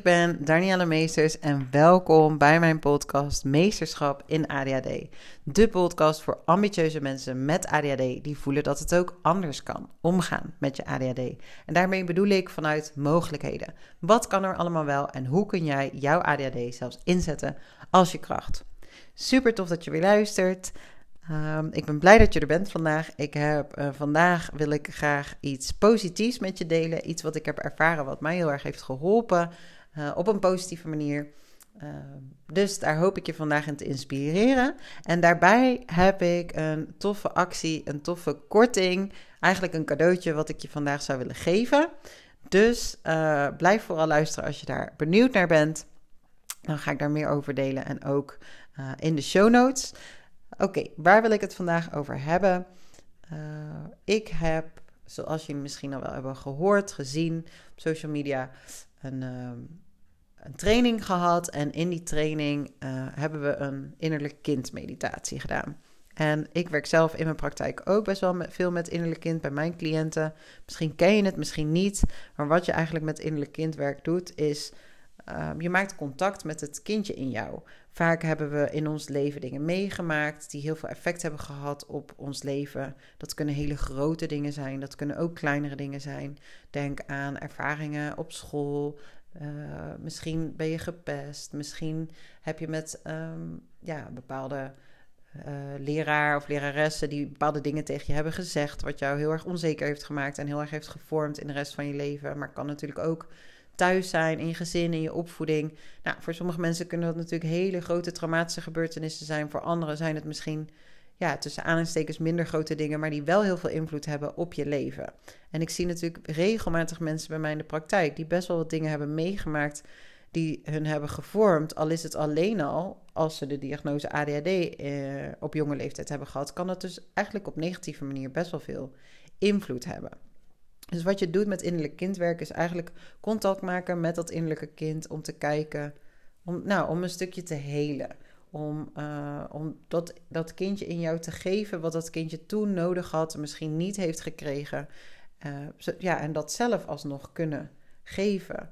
Ik ben Danielle Meesters en welkom bij mijn podcast Meesterschap in ADHD. De podcast voor ambitieuze mensen met ADHD die voelen dat het ook anders kan omgaan met je ADHD. En daarmee bedoel ik vanuit mogelijkheden. Wat kan er allemaal wel en hoe kun jij jouw ADHD zelfs inzetten als je kracht? Super tof dat je weer luistert. Ehm, ik ben blij dat je er bent vandaag. Ik heb, uh, vandaag wil ik graag iets positiefs met je delen. Iets wat ik heb ervaren, wat mij heel erg heeft geholpen. Uh, op een positieve manier. Uh, dus daar hoop ik je vandaag in te inspireren. En daarbij heb ik een toffe actie, een toffe korting. Eigenlijk een cadeautje wat ik je vandaag zou willen geven. Dus uh, blijf vooral luisteren als je daar benieuwd naar bent. Dan ga ik daar meer over delen en ook in de show notes. Oké, waar wil ik het vandaag over hebben? ik heb, zoals jullie misschien al wel hebben gehoord, gezien op social media, een, uh, een training gehad. En in die training uh, hebben we een innerlijk kind meditatie gedaan. En ik werk zelf in mijn praktijk ook best wel met, veel met innerlijk kind bij mijn cliënten. Misschien ken je het, misschien niet. Maar wat je eigenlijk met innerlijk kindwerk doet, is uh, je maakt contact met het kindje in jou. Vaak hebben we in ons leven dingen meegemaakt die heel veel effect hebben gehad op ons leven. Dat kunnen hele grote dingen zijn, dat kunnen ook kleinere dingen zijn. Denk aan ervaringen op school. Uh, misschien ben je gepest. Misschien heb je met um, ja, bepaalde uh, leraar of leraressen die bepaalde dingen tegen je hebben gezegd. Wat jou heel erg onzeker heeft gemaakt en heel erg heeft gevormd in de rest van je leven. Maar kan natuurlijk ook thuis zijn, in je gezin, in je opvoeding. Nou, voor sommige mensen kunnen dat natuurlijk hele grote traumatische gebeurtenissen zijn. Voor anderen zijn het misschien, ja, tussen aanhalingstekens minder grote dingen, maar die wel heel veel invloed hebben op je leven. En ik zie natuurlijk regelmatig mensen bij mij in de praktijk die best wel wat dingen hebben meegemaakt die hun hebben gevormd. Al is het alleen al, als ze de diagnose ADHD eh, op jonge leeftijd hebben gehad, kan het dus eigenlijk op negatieve manier best wel veel invloed hebben. Dus wat je doet met innerlijk kindwerk is eigenlijk contact maken met dat innerlijke kind om te kijken, om, nou, om een stukje te helen. Om, uh, om dat, dat kindje in jou te geven wat dat kindje toen nodig had, misschien niet heeft gekregen. Uh, ja, en dat zelf alsnog kunnen geven.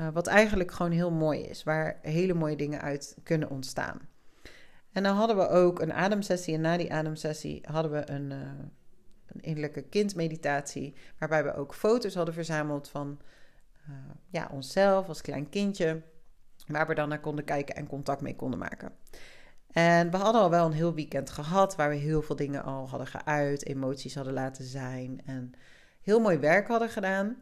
Uh, wat eigenlijk gewoon heel mooi is, waar hele mooie dingen uit kunnen ontstaan. En dan hadden we ook een ademsessie. En na die ademsessie hadden we een, een innerlijke kindmeditatie, waarbij we ook foto's hadden verzameld van uh, ja, onszelf als klein kindje, waar we dan naar konden kijken en contact mee konden maken. En we hadden al wel een heel weekend gehad, waar we heel veel dingen al hadden geuit, emoties hadden laten zijn en heel mooi werk hadden gedaan.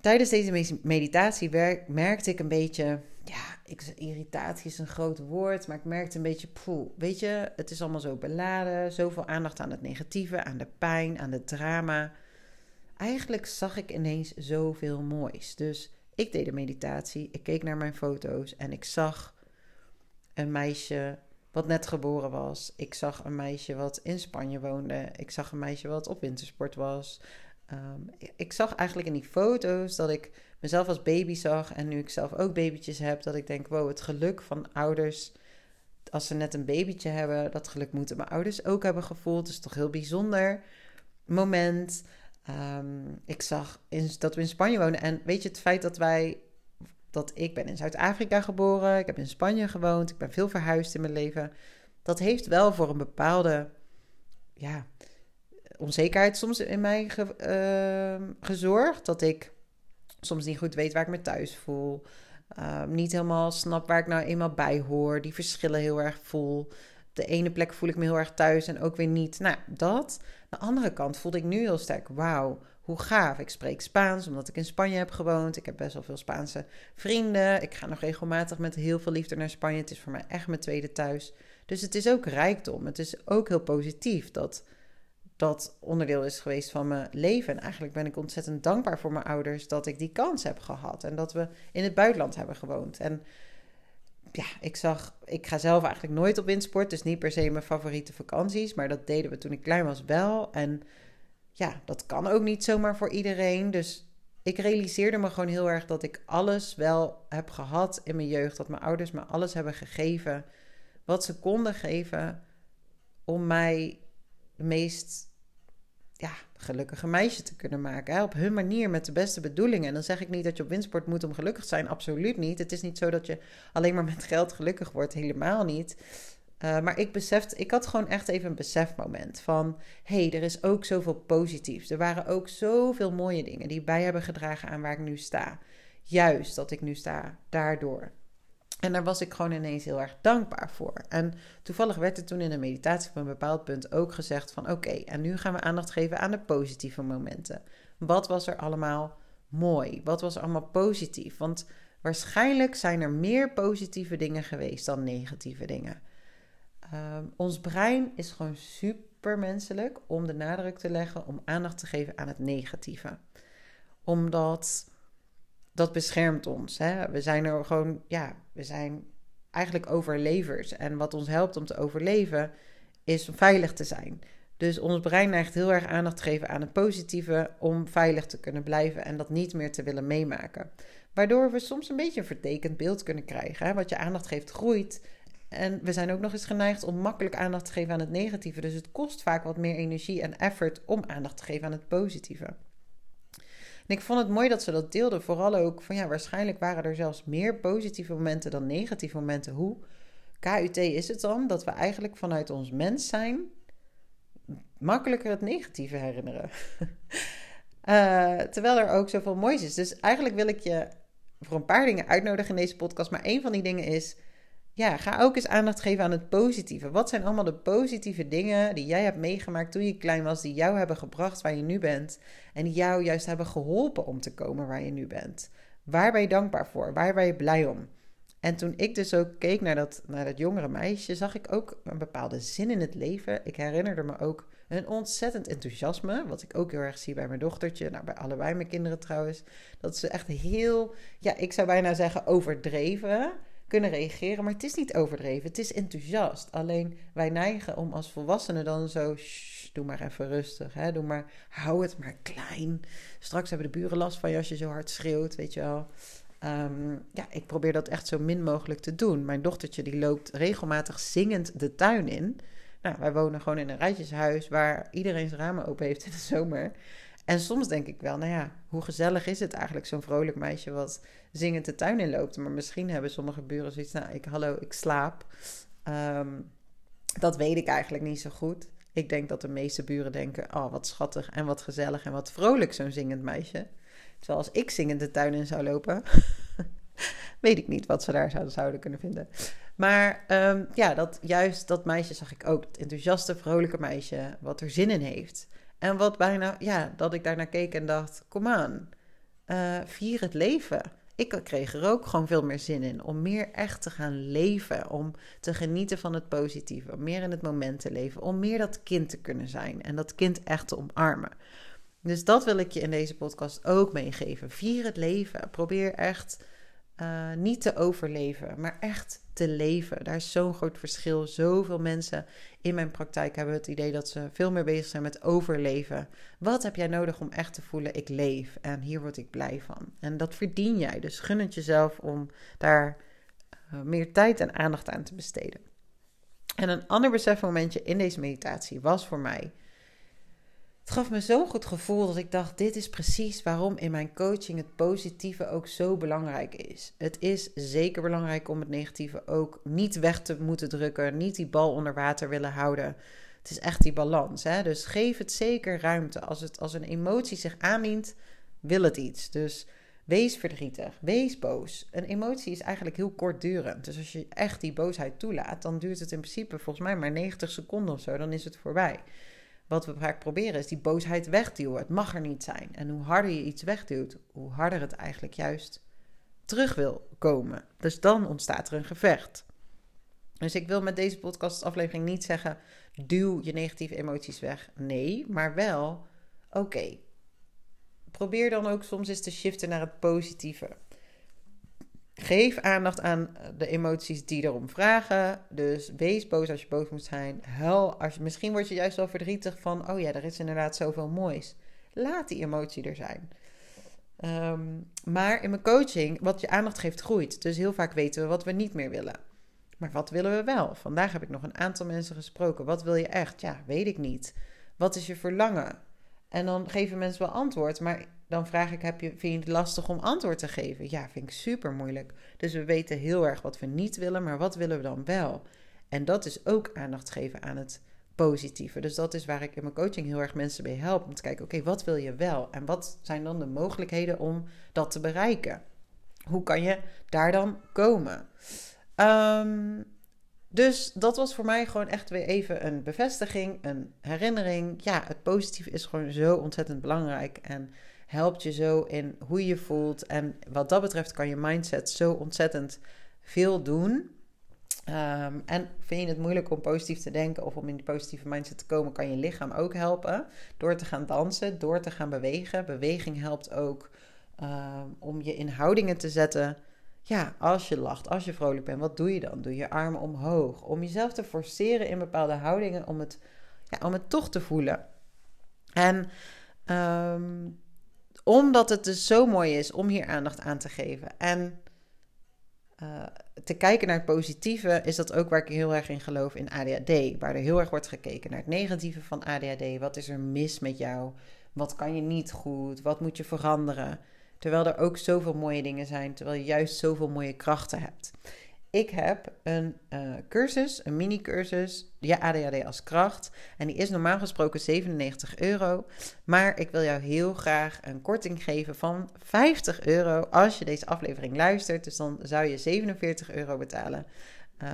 Tijdens deze meditatie merkte ik een beetje, ja, ik, irritatie is een groot woord, maar ik merkte een beetje, poeh, weet je, het is allemaal zo beladen, zoveel aandacht aan het negatieve, aan de pijn, aan het drama. Eigenlijk zag ik ineens zoveel moois. Dus ik deed de meditatie, ik keek naar mijn foto's en ik zag een meisje wat net geboren was. Ik zag een meisje wat in Spanje woonde. Ik zag een meisje wat op wintersport was. Um, ik zag eigenlijk in die foto's dat ik mezelf als baby zag. En nu ik zelf ook babytjes heb, dat ik denk: wow, het geluk van ouders. Als ze net een babytje hebben, dat geluk moeten mijn ouders ook hebben gevoeld. Dat is toch heel bijzonder moment. Um, ik zag dat we in Spanje wonen. En weet je, het feit dat wij. Dat ik ben in Zuid-Afrika geboren. Ik heb in Spanje gewoond. Ik ben veel verhuisd in mijn leven. Dat heeft wel voor een bepaalde. Ja, onzekerheid soms in mij uh, gezorgd. Dat ik soms niet goed weet waar ik me thuis voel. Uh, niet helemaal snap waar ik nou eenmaal bij hoor. Die verschillen heel erg voel. De ene plek voel ik me heel erg thuis en ook weer niet. Nou, dat. De andere kant voelde ik nu heel sterk. Wauw, hoe gaaf. Ik spreek Spaans omdat ik in Spanje heb gewoond. Ik heb best wel veel Spaanse vrienden. Ik ga nog regelmatig met heel veel liefde naar Spanje. Het is voor mij echt mijn tweede thuis. Dus het is ook rijkdom. Het is ook heel positief dat dat onderdeel is geweest van mijn leven. En eigenlijk ben ik ontzettend dankbaar voor mijn ouders dat ik die kans heb gehad. En dat we in het buitenland hebben gewoond. En ja, ik zag, ik ga zelf eigenlijk nooit op windsport. Dus niet per se mijn favoriete vakanties. Maar dat deden we toen ik klein was wel. En ja, dat kan ook niet zomaar voor iedereen. Dus ik realiseerde me gewoon heel erg dat ik alles wel heb gehad in mijn jeugd. Dat mijn ouders me alles hebben gegeven wat ze konden geven om mij de meest ja, gelukkige meisje te kunnen maken. Op hun manier, met de beste bedoelingen. En dan zeg ik niet dat je op winstsport moet om gelukkig te zijn. Absoluut niet. Het is niet zo dat je alleen maar met geld gelukkig wordt. Helemaal niet. Uh, maar ik besefte, ik had gewoon echt even een besefmoment van... hé, hey, er is ook zoveel positiefs. Er waren ook zoveel mooie dingen die bij hebben gedragen aan waar ik nu sta. Juist dat ik nu sta, daardoor. En daar was ik gewoon ineens heel erg dankbaar voor. En toevallig werd er toen in de meditatie op een bepaald punt ook gezegd van... oké, en nu gaan we aandacht geven aan de positieve momenten. Wat was er allemaal mooi? Wat was allemaal positief? Want waarschijnlijk zijn er meer positieve dingen geweest dan negatieve dingen. Um, ons brein is gewoon supermenselijk om de nadruk te leggen, om aandacht te geven aan het negatieve. Omdat dat beschermt ons. Hè? We zijn er gewoon, ja, we zijn eigenlijk overlevers. En wat ons helpt om te overleven, is om veilig te zijn. Dus ons brein neigt heel erg aandacht te geven aan het positieve om veilig te kunnen blijven en dat niet meer te willen meemaken. Waardoor we soms een beetje een vertekend beeld kunnen krijgen. Hè? Wat je aandacht geeft, groeit. En we zijn ook nog eens geneigd om makkelijk aandacht te geven aan het negatieve. Dus het kost vaak wat meer energie en effort om aandacht te geven aan het positieve. En ik vond het mooi dat ze dat deelden. Vooral ook van ja, waarschijnlijk waren er zelfs meer positieve momenten dan negatieve momenten. Hoe KUT is het dan dat we eigenlijk vanuit ons mens zijn makkelijker het negatieve herinneren? uh, terwijl er ook zoveel moois is. Dus eigenlijk wil ik je voor een paar dingen uitnodigen in deze podcast. Maar een van die dingen is ja, ga ook eens aandacht geven aan het positieve. Wat zijn allemaal de positieve dingen die jij hebt meegemaakt toen je klein was, die jou hebben gebracht waar je nu bent en die jou juist hebben geholpen om te komen waar je nu bent? Waar ben je dankbaar voor? Waar ben je blij om? En toen ik dus ook keek naar dat, naar dat jongere meisje, zag ik ook een bepaalde zin in het leven. Ik herinnerde me ook een ontzettend enthousiasme, wat ik ook heel erg zie bij mijn dochtertje, nou bij allebei mijn kinderen trouwens. Dat ze echt heel, ja, ik zou bijna zeggen overdreven kunnen reageren. Maar het is niet overdreven, het is enthousiast. Alleen wij neigen om als volwassenen dan zo, doe maar even rustig. Hè? Doe maar, hou het maar klein. Straks hebben de buren last van je als je zo hard schreeuwt, weet je wel. Um, ja, ik probeer dat echt zo min mogelijk te doen. Mijn dochtertje die loopt regelmatig zingend de tuin in. Nou, wij wonen gewoon in een rijtjeshuis waar iedereen zijn ramen open heeft in de zomer. En soms denk ik wel, nou ja, hoe gezellig is het eigenlijk, zo'n vrolijk meisje wat zingend de tuin in loopt. Maar misschien hebben sommige buren zoiets, nou, ik, hallo, ik slaap. Ehm, dat weet ik eigenlijk niet zo goed. Ik denk dat de meeste buren denken, oh, wat schattig en wat gezellig en wat vrolijk zo'n zingend meisje. Terwijl als ik zingend de tuin in zou lopen, weet ik niet wat ze daar zouden, zouden kunnen vinden. Maar um, ja, dat, juist dat meisje zag ik ook. Dat enthousiaste, vrolijke meisje, wat er zin in heeft. En wat bijna, ja, dat ik daarnaar keek en dacht: kom aan, uh, vier het leven. Ik kreeg er ook gewoon veel meer zin in om meer echt te gaan leven. Om te genieten van het positieve. Om meer in het moment te leven. Om meer dat kind te kunnen zijn. En dat kind echt te omarmen. Dus dat wil ik je in deze podcast ook meegeven. Vier het leven. Probeer echt uh, niet te overleven, maar echt te leven. Daar is zo'n groot verschil. Zoveel mensen in mijn praktijk hebben het idee dat ze veel meer bezig zijn met overleven. Wat heb jij nodig om echt te voelen: ik leef en hier word ik blij van? En dat verdien jij. Dus gun het jezelf om daar uh, meer tijd en aandacht aan te besteden. En een ander besefmomentje in deze meditatie was voor mij het gaf me zo'n goed gevoel dat ik dacht: dit is precies waarom in mijn coaching het positieve ook zo belangrijk is. Het is zeker belangrijk om het negatieve ook niet weg te moeten drukken, niet die bal onder water willen houden. Het is echt die balans. Hè? Dus geef het zeker ruimte. Als, het, als een emotie zich aandient, wil het iets. Dus wees verdrietig, wees boos. Een emotie is eigenlijk heel kortdurend. Dus als je echt die boosheid toelaat, dan duurt het in principe volgens mij maar 90 seconden of zo. Dan is het voorbij wat we vaak proberen is die boosheid wegduwen. Het mag er niet zijn. En hoe harder je iets wegduwt, hoe harder het eigenlijk juist terug wil komen. Dus dan ontstaat er een gevecht. Dus ik wil met deze podcastaflevering niet zeggen: duw je negatieve emoties weg. Nee, maar wel: oké. Probeer dan ook soms eens te shiften naar het positieve. Geef aandacht aan de emoties die erom vragen. Dus wees boos als je boos moet zijn. Huil als je, misschien word je juist wel verdrietig van: oh ja, er is inderdaad zoveel moois. Laat die emotie er zijn. Ehm, maar in mijn coaching, wat je aandacht geeft, groeit. Dus heel vaak weten we wat we niet meer willen. Maar wat willen we wel? Vandaag heb ik nog een aantal mensen gesproken. Wat wil je echt? Ja, weet ik niet. Wat is je verlangen? En dan geven mensen wel antwoord. Maar dan vraag ik: heb je, vind je het lastig om antwoord te geven? Ja, vind ik super moeilijk. Dus we weten heel erg wat we niet willen, maar wat willen we dan wel? En dat is ook aandacht geven aan het positieve. Dus dat is waar ik in mijn coaching heel erg mensen bij help. Om te kijken: oké, wat wil je wel? En wat zijn dan de mogelijkheden om dat te bereiken? Hoe kan je daar dan komen? Um, dus dat was voor mij gewoon echt weer even een bevestiging, een herinnering. Ja, het positieve is gewoon zo ontzettend belangrijk en helpt je zo in hoe je voelt. En wat dat betreft kan je mindset zo ontzettend veel doen. Ehm, en vind je het moeilijk om positief te denken of om in die positieve mindset te komen, kan je lichaam ook helpen. Door te gaan dansen, door te gaan bewegen. Beweging helpt ook ehm, om je in houdingen te zetten ja, als je lacht, als je vrolijk bent, wat doe je dan? Doe je armen omhoog. Om jezelf te forceren in bepaalde houdingen om het, ja, om het toch te voelen. En ehm, omdat het dus zo mooi is om hier aandacht aan te geven. En uh, te kijken naar het positieve is dat ook waar ik heel erg in geloof in ADHD. Waar er heel erg wordt gekeken naar het negatieve van ADHD. Wat is er mis met jou? Wat kan je niet goed? Wat moet je veranderen? Terwijl er ook zoveel mooie dingen zijn, terwijl je juist zoveel mooie krachten hebt. Ik heb een uh, cursus, een mini-cursus, ja, ADHD als kracht. En die is normaal gesproken 97 euro. Maar ik wil jou heel graag een korting geven van 50 euro als je deze aflevering luistert. Dus dan zou je 47 euro betalen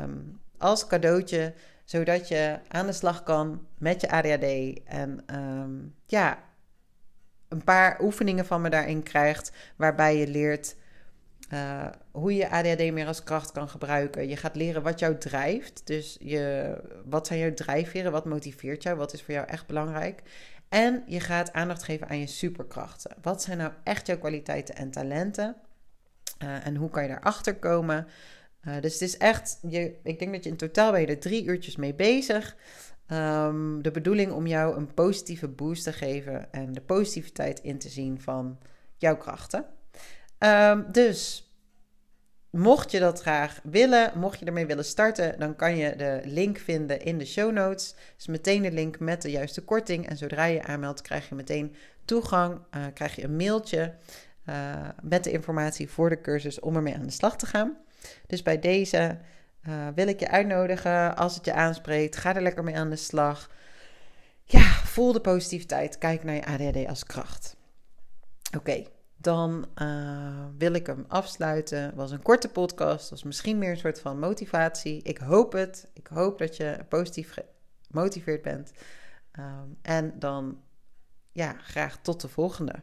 um, als cadeautje. Zodat je aan de slag kan met je ADHD. En um, ja, een paar oefeningen van me daarin krijgt, waarbij je leert uh, hoe je ADHD meer als kracht kan gebruiken. Je gaat leren wat jou drijft. Dus je, wat zijn jouw drijfveren? Wat motiveert jou? Wat is voor jou echt belangrijk? En je gaat aandacht geven aan je superkrachten. Wat zijn nou echt jouw kwaliteiten en talenten? Uh, en hoe kan je daarachter komen? Uh, dus het is echt, je, ik denk dat je in totaal ben je er drie uurtjes mee bezig. Um, de bedoeling om jou een positieve boost te geven en de positiviteit in te zien van jouw krachten. Um, dus mocht je dat graag willen, mocht je ermee willen starten, dan kan je de link vinden in de show notes. Dus meteen de link met de juiste korting. En zodra je aanmeldt, krijg je meteen toegang, uh, krijg je een mailtje uh, met de informatie voor de cursus om ermee aan de slag te gaan. Dus bij deze uh, wil ik je uitnodigen als het je aanspreekt. Ga er lekker mee aan de slag. Ja, voel de positiviteit. Kijk naar je ADHD als kracht. Oké, dan uh, wil ik hem afsluiten. Het was een korte podcast. was misschien meer een soort van motivatie. Ik hoop het. Ik hoop dat je positief gemotiveerd bent. Um, en dan ja, graag tot de volgende.